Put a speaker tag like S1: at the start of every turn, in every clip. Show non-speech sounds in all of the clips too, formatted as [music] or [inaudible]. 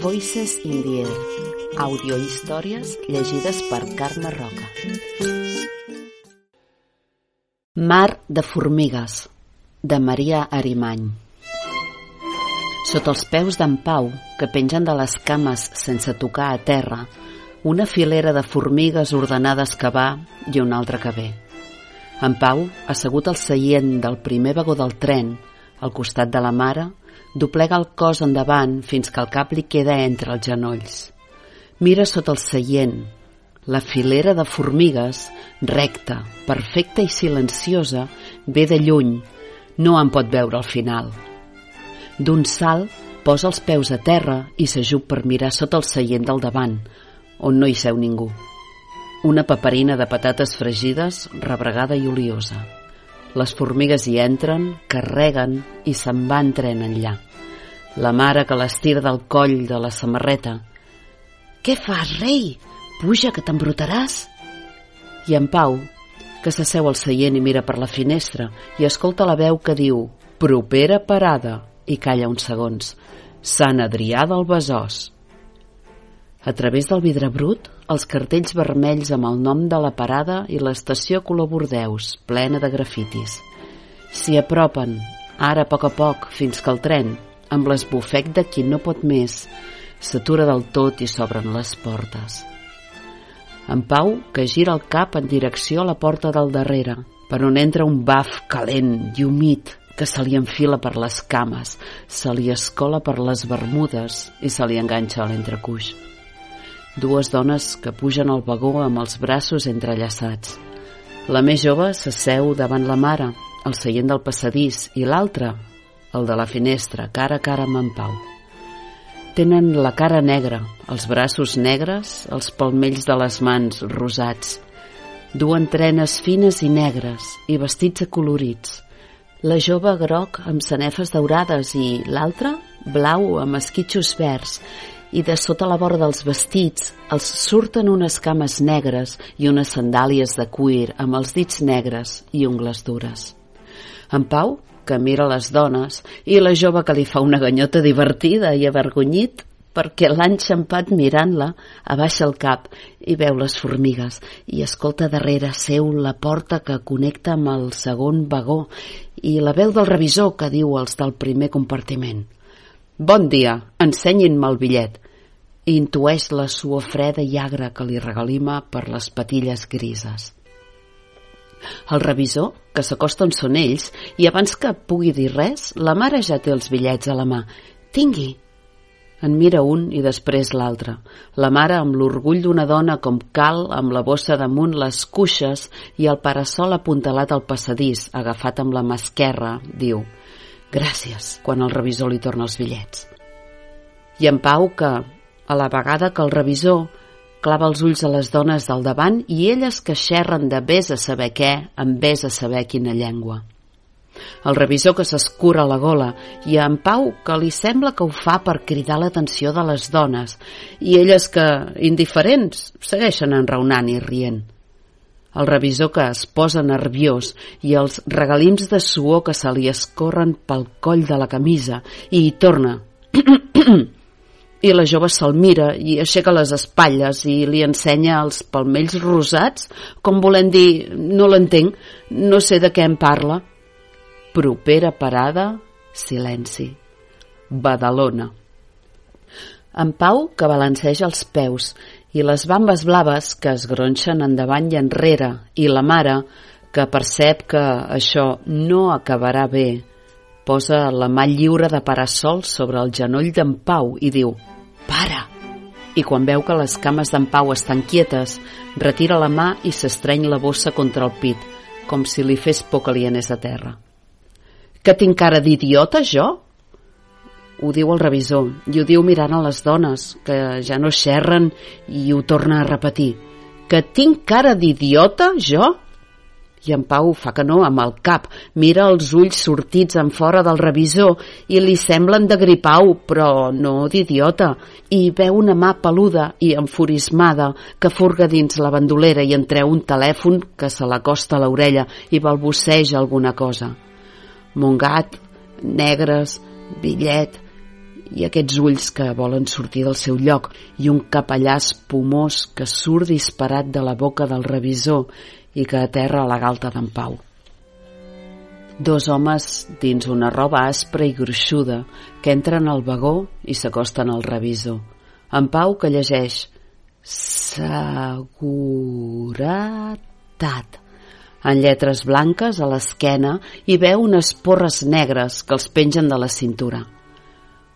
S1: Voices in the Air. Audiohistòries llegides per Carme Roca. Mar de formigues, de Maria Arimany. Sota els peus d'en Pau, que pengen de les cames sense tocar a terra, una filera de formigues ordenades que va i una altra que ve. En Pau, assegut al seient del primer vagó del tren, al costat de la mare, doblega el cos endavant fins que el cap li queda entre els genolls. Mira sota el seient. La filera de formigues, recta, perfecta i silenciosa, ve de lluny. No en pot veure al final. D'un salt, posa els peus a terra i s'ajup per mirar sota el seient del davant, on no hi seu ningú. Una paperina de patates fregides, rebregada i oliosa. Les formigues hi entren, carreguen i se'n van tren enllà. La mare que l'estira del coll de la samarreta. Què fas, rei? Puja, que t'embrutaràs. I en Pau, que s'asseu al seient i mira per la finestra i escolta la veu que diu «Propera parada» i calla uns segons. Sant Adrià del Besòs. A través del vidre brut, els cartells vermells amb el nom de la parada i l'estació color bordeus, plena de grafitis. S'hi apropen, ara a poc a poc, fins que el tren, amb l'esbufec de qui no pot més, s'atura del tot i s'obren les portes. En Pau, que gira el cap en direcció a la porta del darrere, per on entra un baf calent i humit que se li enfila per les cames, se li escola per les bermudes i se li enganxa a l'entrecuix. Dues dones que pugen al vagó amb els braços entrellaçats. La més jove s'asseu davant la mare, al seient del passadís, i l'altra, el de la finestra, cara a cara amb en Pau. Tenen la cara negra, els braços negres, els palmells de les mans rosats. Duen trenes fines i negres i vestits acolorits. La jove groc amb sanefes daurades i l'altra blau amb esquitxos verds i de sota la vora dels vestits els surten unes cames negres i unes sandàlies de cuir amb els dits negres i ungles dures. En Pau que mira les dones, i la jove que li fa una ganyota divertida i avergonyit perquè l'ha enxampat mirant-la, abaixa el cap i veu les formigues i escolta darrere seu la porta que connecta amb el segon vagó i la veu del revisor que diu els del primer compartiment. Bon dia, ensenyin-me el bitllet. Intueix la suor freda i agra que li regalima per les patilles grises. El revisor, que s'acosta on són ells, i abans que pugui dir res, la mare ja té els bitllets a la mà. Tingui! En mira un i després l'altre. La mare, amb l'orgull d'una dona com cal, amb la bossa damunt les cuixes i el parasol apuntalat al passadís, agafat amb la mà esquerra, diu «Gràcies», quan el revisor li torna els bitllets. I en Pau que, a la vegada que el revisor, clava els ulls a les dones del davant i elles que xerren de vés a saber què en vés a saber quina llengua. El revisor que s'escura la gola i en Pau que li sembla que ho fa per cridar l'atenció de les dones i elles que, indiferents, segueixen enraonant i rient. El revisor que es posa nerviós i els regalims de suor que se li escorren pel coll de la camisa i hi torna [clears throat] i la jove se'l mira i aixeca les espatlles i li ensenya els palmells rosats, com volent dir, no l'entenc, no sé de què em parla. Propera parada, silenci. Badalona. En Pau que balanceja els peus i les bambes blaves que es gronxen endavant i enrere i la mare que percep que això no acabarà bé posa la mà lliure de parasol sobre el genoll d'en Pau i diu «Para!» i quan veu que les cames d'en Pau estan quietes, retira la mà i s'estreny la bossa contra el pit, com si li fes por que li anés a terra. Que tinc cara d'idiota, jo? Ho diu el revisor, i ho diu mirant a les dones, que ja no xerren, i ho torna a repetir. Que tinc cara d'idiota, jo? I en Pau fa que no amb el cap, mira els ulls sortits en fora del revisor i li semblen de gripau, però no d'idiota, i veu una mà peluda i enfurismada que furga dins la bandolera i en treu un telèfon que se l'acosta a l'orella i balbuceja alguna cosa. Mongat, negres, bitllet i aquests ulls que volen sortir del seu lloc i un capellà espumós que surt disparat de la boca del revisor i que aterra a la galta d'en Pau. Dos homes dins una roba aspra i gruixuda que entren al vagó i s'acosten al revisor. En Pau que llegeix Seguretat en lletres blanques a l'esquena i veu unes porres negres que els pengen de la cintura.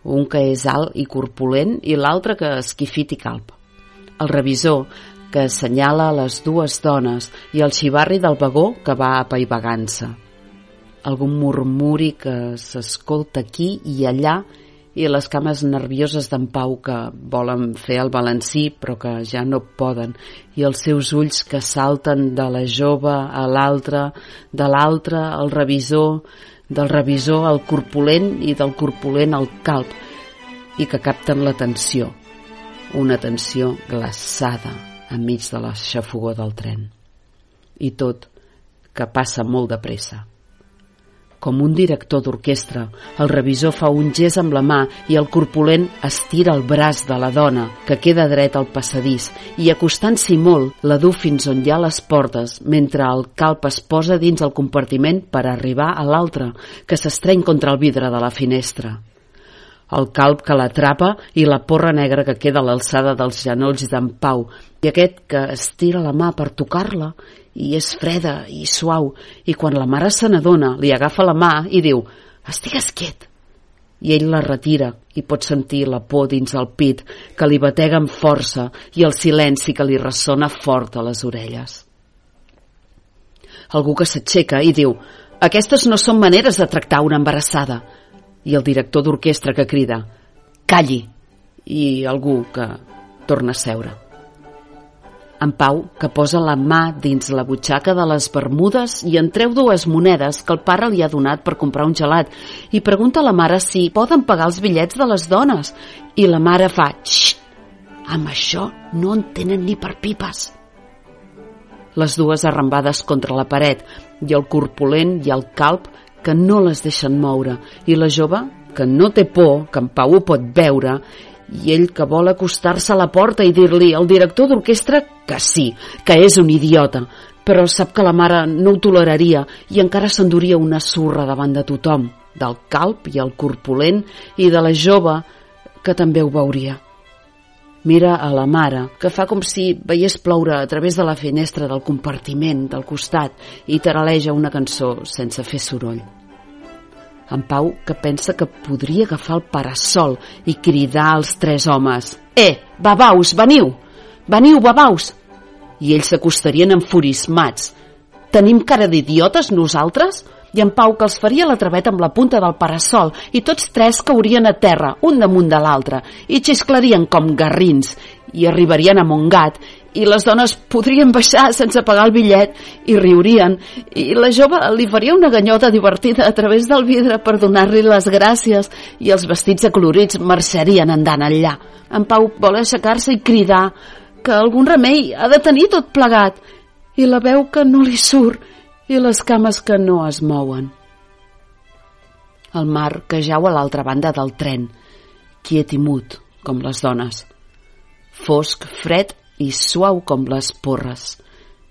S1: Un que és alt i corpulent i l'altre que esquifit i calp. El revisor, que assenyala les dues dones i el xivarri del vagó que va apaivagant-se. Algun murmuri que s'escolta aquí i allà i les cames nervioses d'en Pau que volen fer el balancí però que ja no poden i els seus ulls que salten de la jove a l'altre, de l'altre al revisor, del revisor al corpulent i del corpulent al calp i que capten l'atenció, una atenció glaçada enmig de la xafogó del tren. I tot que passa molt de pressa. Com un director d'orquestra, el revisor fa un gest amb la mà i el corpulent estira el braç de la dona, que queda dret al passadís, i acostant-s'hi molt, la du fins on hi ha les portes, mentre el calp es posa dins el compartiment per arribar a l'altre, que s'estreny contra el vidre de la finestra. El calp que l'atrapa i la porra negra que queda a l'alçada dels genolls d'en Pau, i aquest que estira la mà per tocar-la i és freda i suau i quan la mare se n'adona li agafa la mà i diu «Estigues quiet!» i ell la retira i pot sentir la por dins el pit que li batega amb força i el silenci que li ressona fort a les orelles. Algú que s'aixeca i diu «Aquestes no són maneres de tractar una embarassada» i el director d'orquestra que crida «Calli!» i algú que torna a seure. En Pau, que posa la mà dins la butxaca de les bermudes i en treu dues monedes que el pare li ha donat per comprar un gelat i pregunta a la mare si poden pagar els bitllets de les dones. I la mare fa Xxt! Amb això no en tenen ni per pipes. Les dues arrambades contra la paret i el corpulent i el calp que no les deixen moure i la jove, que no té por, que en Pau ho pot veure i ell que vol acostar-se a la porta i dir-li al director d'orquestra que sí, que és un idiota, però sap que la mare no ho toleraria i encara s'enduria una surra davant de tothom, del calp i el corpulent i de la jove que també ho veuria. Mira a la mare, que fa com si veiés ploure a través de la finestra del compartiment del costat i taraleja una cançó sense fer soroll. En Pau, que pensa que podria agafar el parasol i cridar als tres homes «Eh, babaus, veniu! Veniu, babaus!» I ells s'acostarien enfurismats. «Tenim cara d'idiotes, nosaltres?» I en Pau que els faria la traveta amb la punta del parasol i tots tres caurien a terra, un damunt de l'altre, i xisclarien com garrins i arribarien a Montgat i les dones podrien baixar sense pagar el bitllet i riurien i la jove li faria una ganyota divertida a través del vidre per donar-li les gràcies i els vestits acolorits marxarien andant enllà. En Pau vol aixecar-se i cridar que algun remei ha de tenir tot plegat i la veu que no li surt i les cames que no es mouen. El mar que jau a l'altra banda del tren, quiet i mut, com les dones. Fosc, fred i suau com les porres,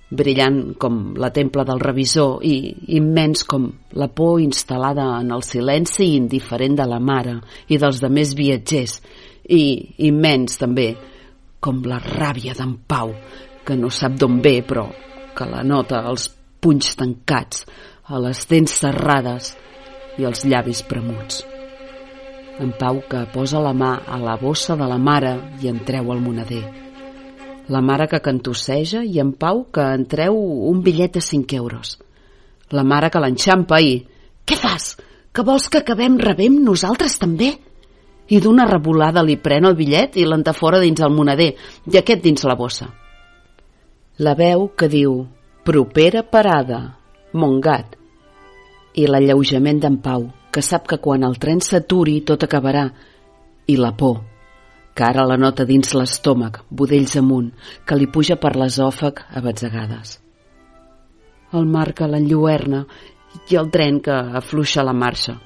S1: brillant com la templa del revisor i immens com la por instal·lada en el silenci indiferent de la mare i dels demés viatgers i immens també com la ràbia d'en Pau que no sap d'on ve però que la nota als punys tancats a les dents serrades i els llavis premuts. En Pau que posa la mà a la bossa de la mare i en treu el moneder la mare que cantusseja i en Pau que en treu un bitllet de 5 euros. La mare que l'enxampa i... Què fas? Que vols que acabem rebem nosaltres també? I d'una revolada li pren el bitllet i l'entafora dins el moneder i aquest dins la bossa. La veu que diu propera parada, Montgat, i l'alleujament d'en Pau, que sap que quan el tren s'aturi tot acabarà, i la por, que ara la nota dins l'estómac, budells amunt, que li puja per l'esòfag a batzegades. El mar que l'enlluerna i el tren que afluixa la marxa.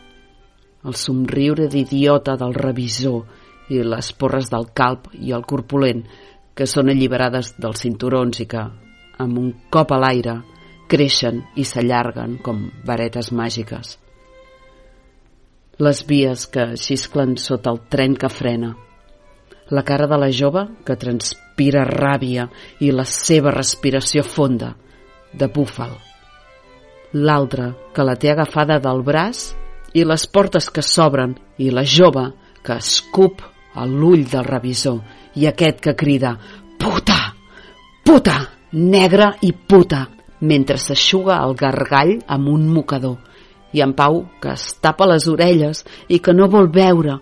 S1: el somriure d'idiota del revisor i les porres del calp i el corpulent que són alliberades dels cinturons i que, amb un cop a l'aire, creixen i s'allarguen com varetes màgiques. Les vies que xisclen sota el tren que frena. La cara de la jove que transpira ràbia i la seva respiració fonda, de búfal. L'altra que la té agafada del braç i les portes que s'obren i la jove que escup a l'ull del revisor i aquest que crida «Puta! Puta! Negra i puta!» mentre s'aixuga el gargall amb un mocador i en Pau que es tapa les orelles i que no vol veure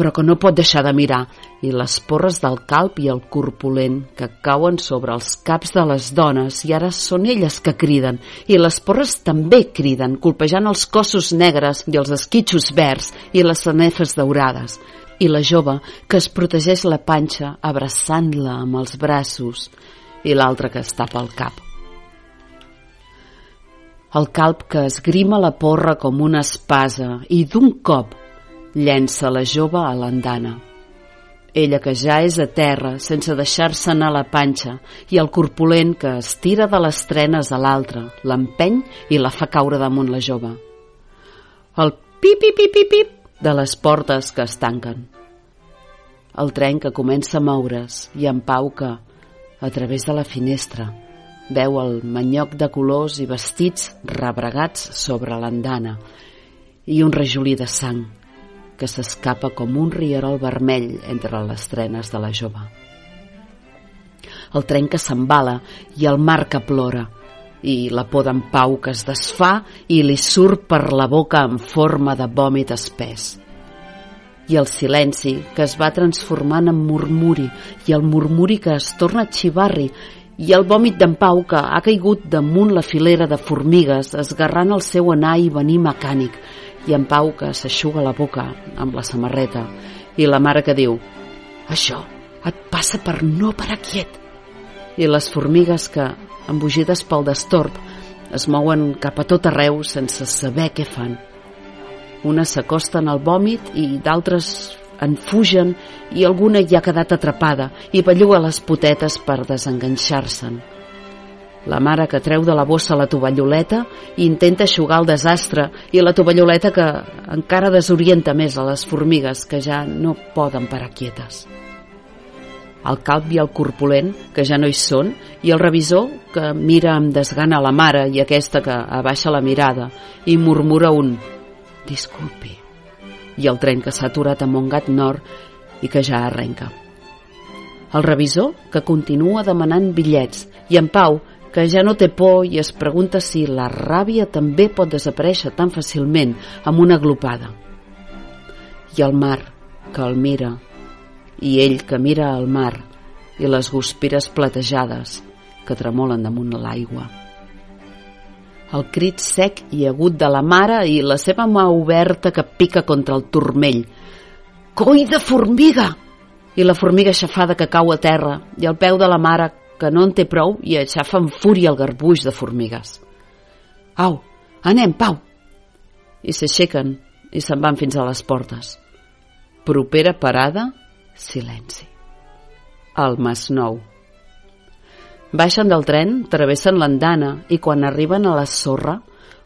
S1: però que no pot deixar de mirar, i les porres del calp i el corpulent que cauen sobre els caps de les dones i ara són elles que criden, i les porres també criden, colpejant els cossos negres i els esquitxos verds i les sanefes daurades, i la jove que es protegeix la panxa abraçant-la amb els braços i l'altra que es tapa el cap. El calp que esgrima la porra com una espasa i d'un cop llença la jove a l'andana. Ella que ja és a terra sense deixar-se anar la panxa i el corpulent que es tira de les trenes a l'altre, l'empeny i la fa caure damunt la jove. El pip-pip-pip-pip de les portes que es tanquen. El tren que comença a moure's i en Pau que, a través de la finestra, veu el manyoc de colors i vestits rebregats sobre l'andana i un rajolí de sang que s'escapa com un rierol vermell entre les trenes de la jove. El tren que s'embala i el mar que plora, i la por d'en Pau que es desfà i li surt per la boca en forma de vòmit espès. I el silenci que es va transformant en murmuri i el murmuri que es torna xivarri i el vòmit d'en Pau que ha caigut damunt la filera de formigues esgarrant el seu anar i venir mecànic i en Pau que s'aixuga la boca amb la samarreta i la mare que diu això et passa per no parar quiet i les formigues que, embogides pel destorb, es mouen cap a tot arreu sense saber què fan. Unes s'acosten al vòmit i d'altres en fugen i alguna hi ha quedat atrapada i belluga les potetes per desenganxar-se'n. La mare que treu de la bossa la tovalloleta i intenta aixugar el desastre i la tovalloleta que encara desorienta més a les formigues que ja no poden parar quietes. El calp i el corpulent, que ja no hi són, i el revisor, que mira amb desgana la mare i aquesta que abaixa la mirada i murmura un «disculpi» i el tren que s'ha aturat a Montgat Nord i que ja arrenca. El revisor, que continua demanant bitllets, i en Pau, que ja no té por i es pregunta si la ràbia també pot desaparèixer tan fàcilment amb una glopada. I el mar, que el mira, i ell que mira al mar, i les guspires platejades que tremolen damunt l'aigua. El crit sec i agut de la mare i la seva mà oberta que pica contra el turmell. Coi de formiga! I la formiga aixafada que cau a terra i el peu de la mare que no en té prou i aixafa amb fúria el garbuix de formigues. Au, anem, Pau! I s'aixequen i se'n van fins a les portes. Propera parada, silenci. El Masnou. Baixen del tren, travessen l'andana i quan arriben a la sorra,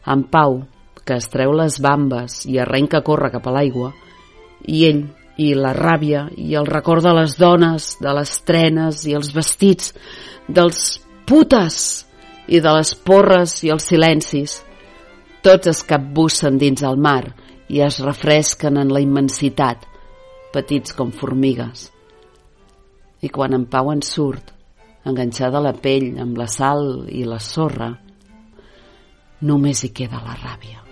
S1: en Pau, que es treu les bambes i arrenca a córrer cap a l'aigua, i ell, i la ràbia i el record de les dones, de les trenes i els vestits, dels putes i de les porres i els silencis. Tots es capbussen dins el mar i es refresquen en la immensitat, petits com formigues. I quan en Pau en surt, enganxada a la pell amb la sal i la sorra, només hi queda la ràbia.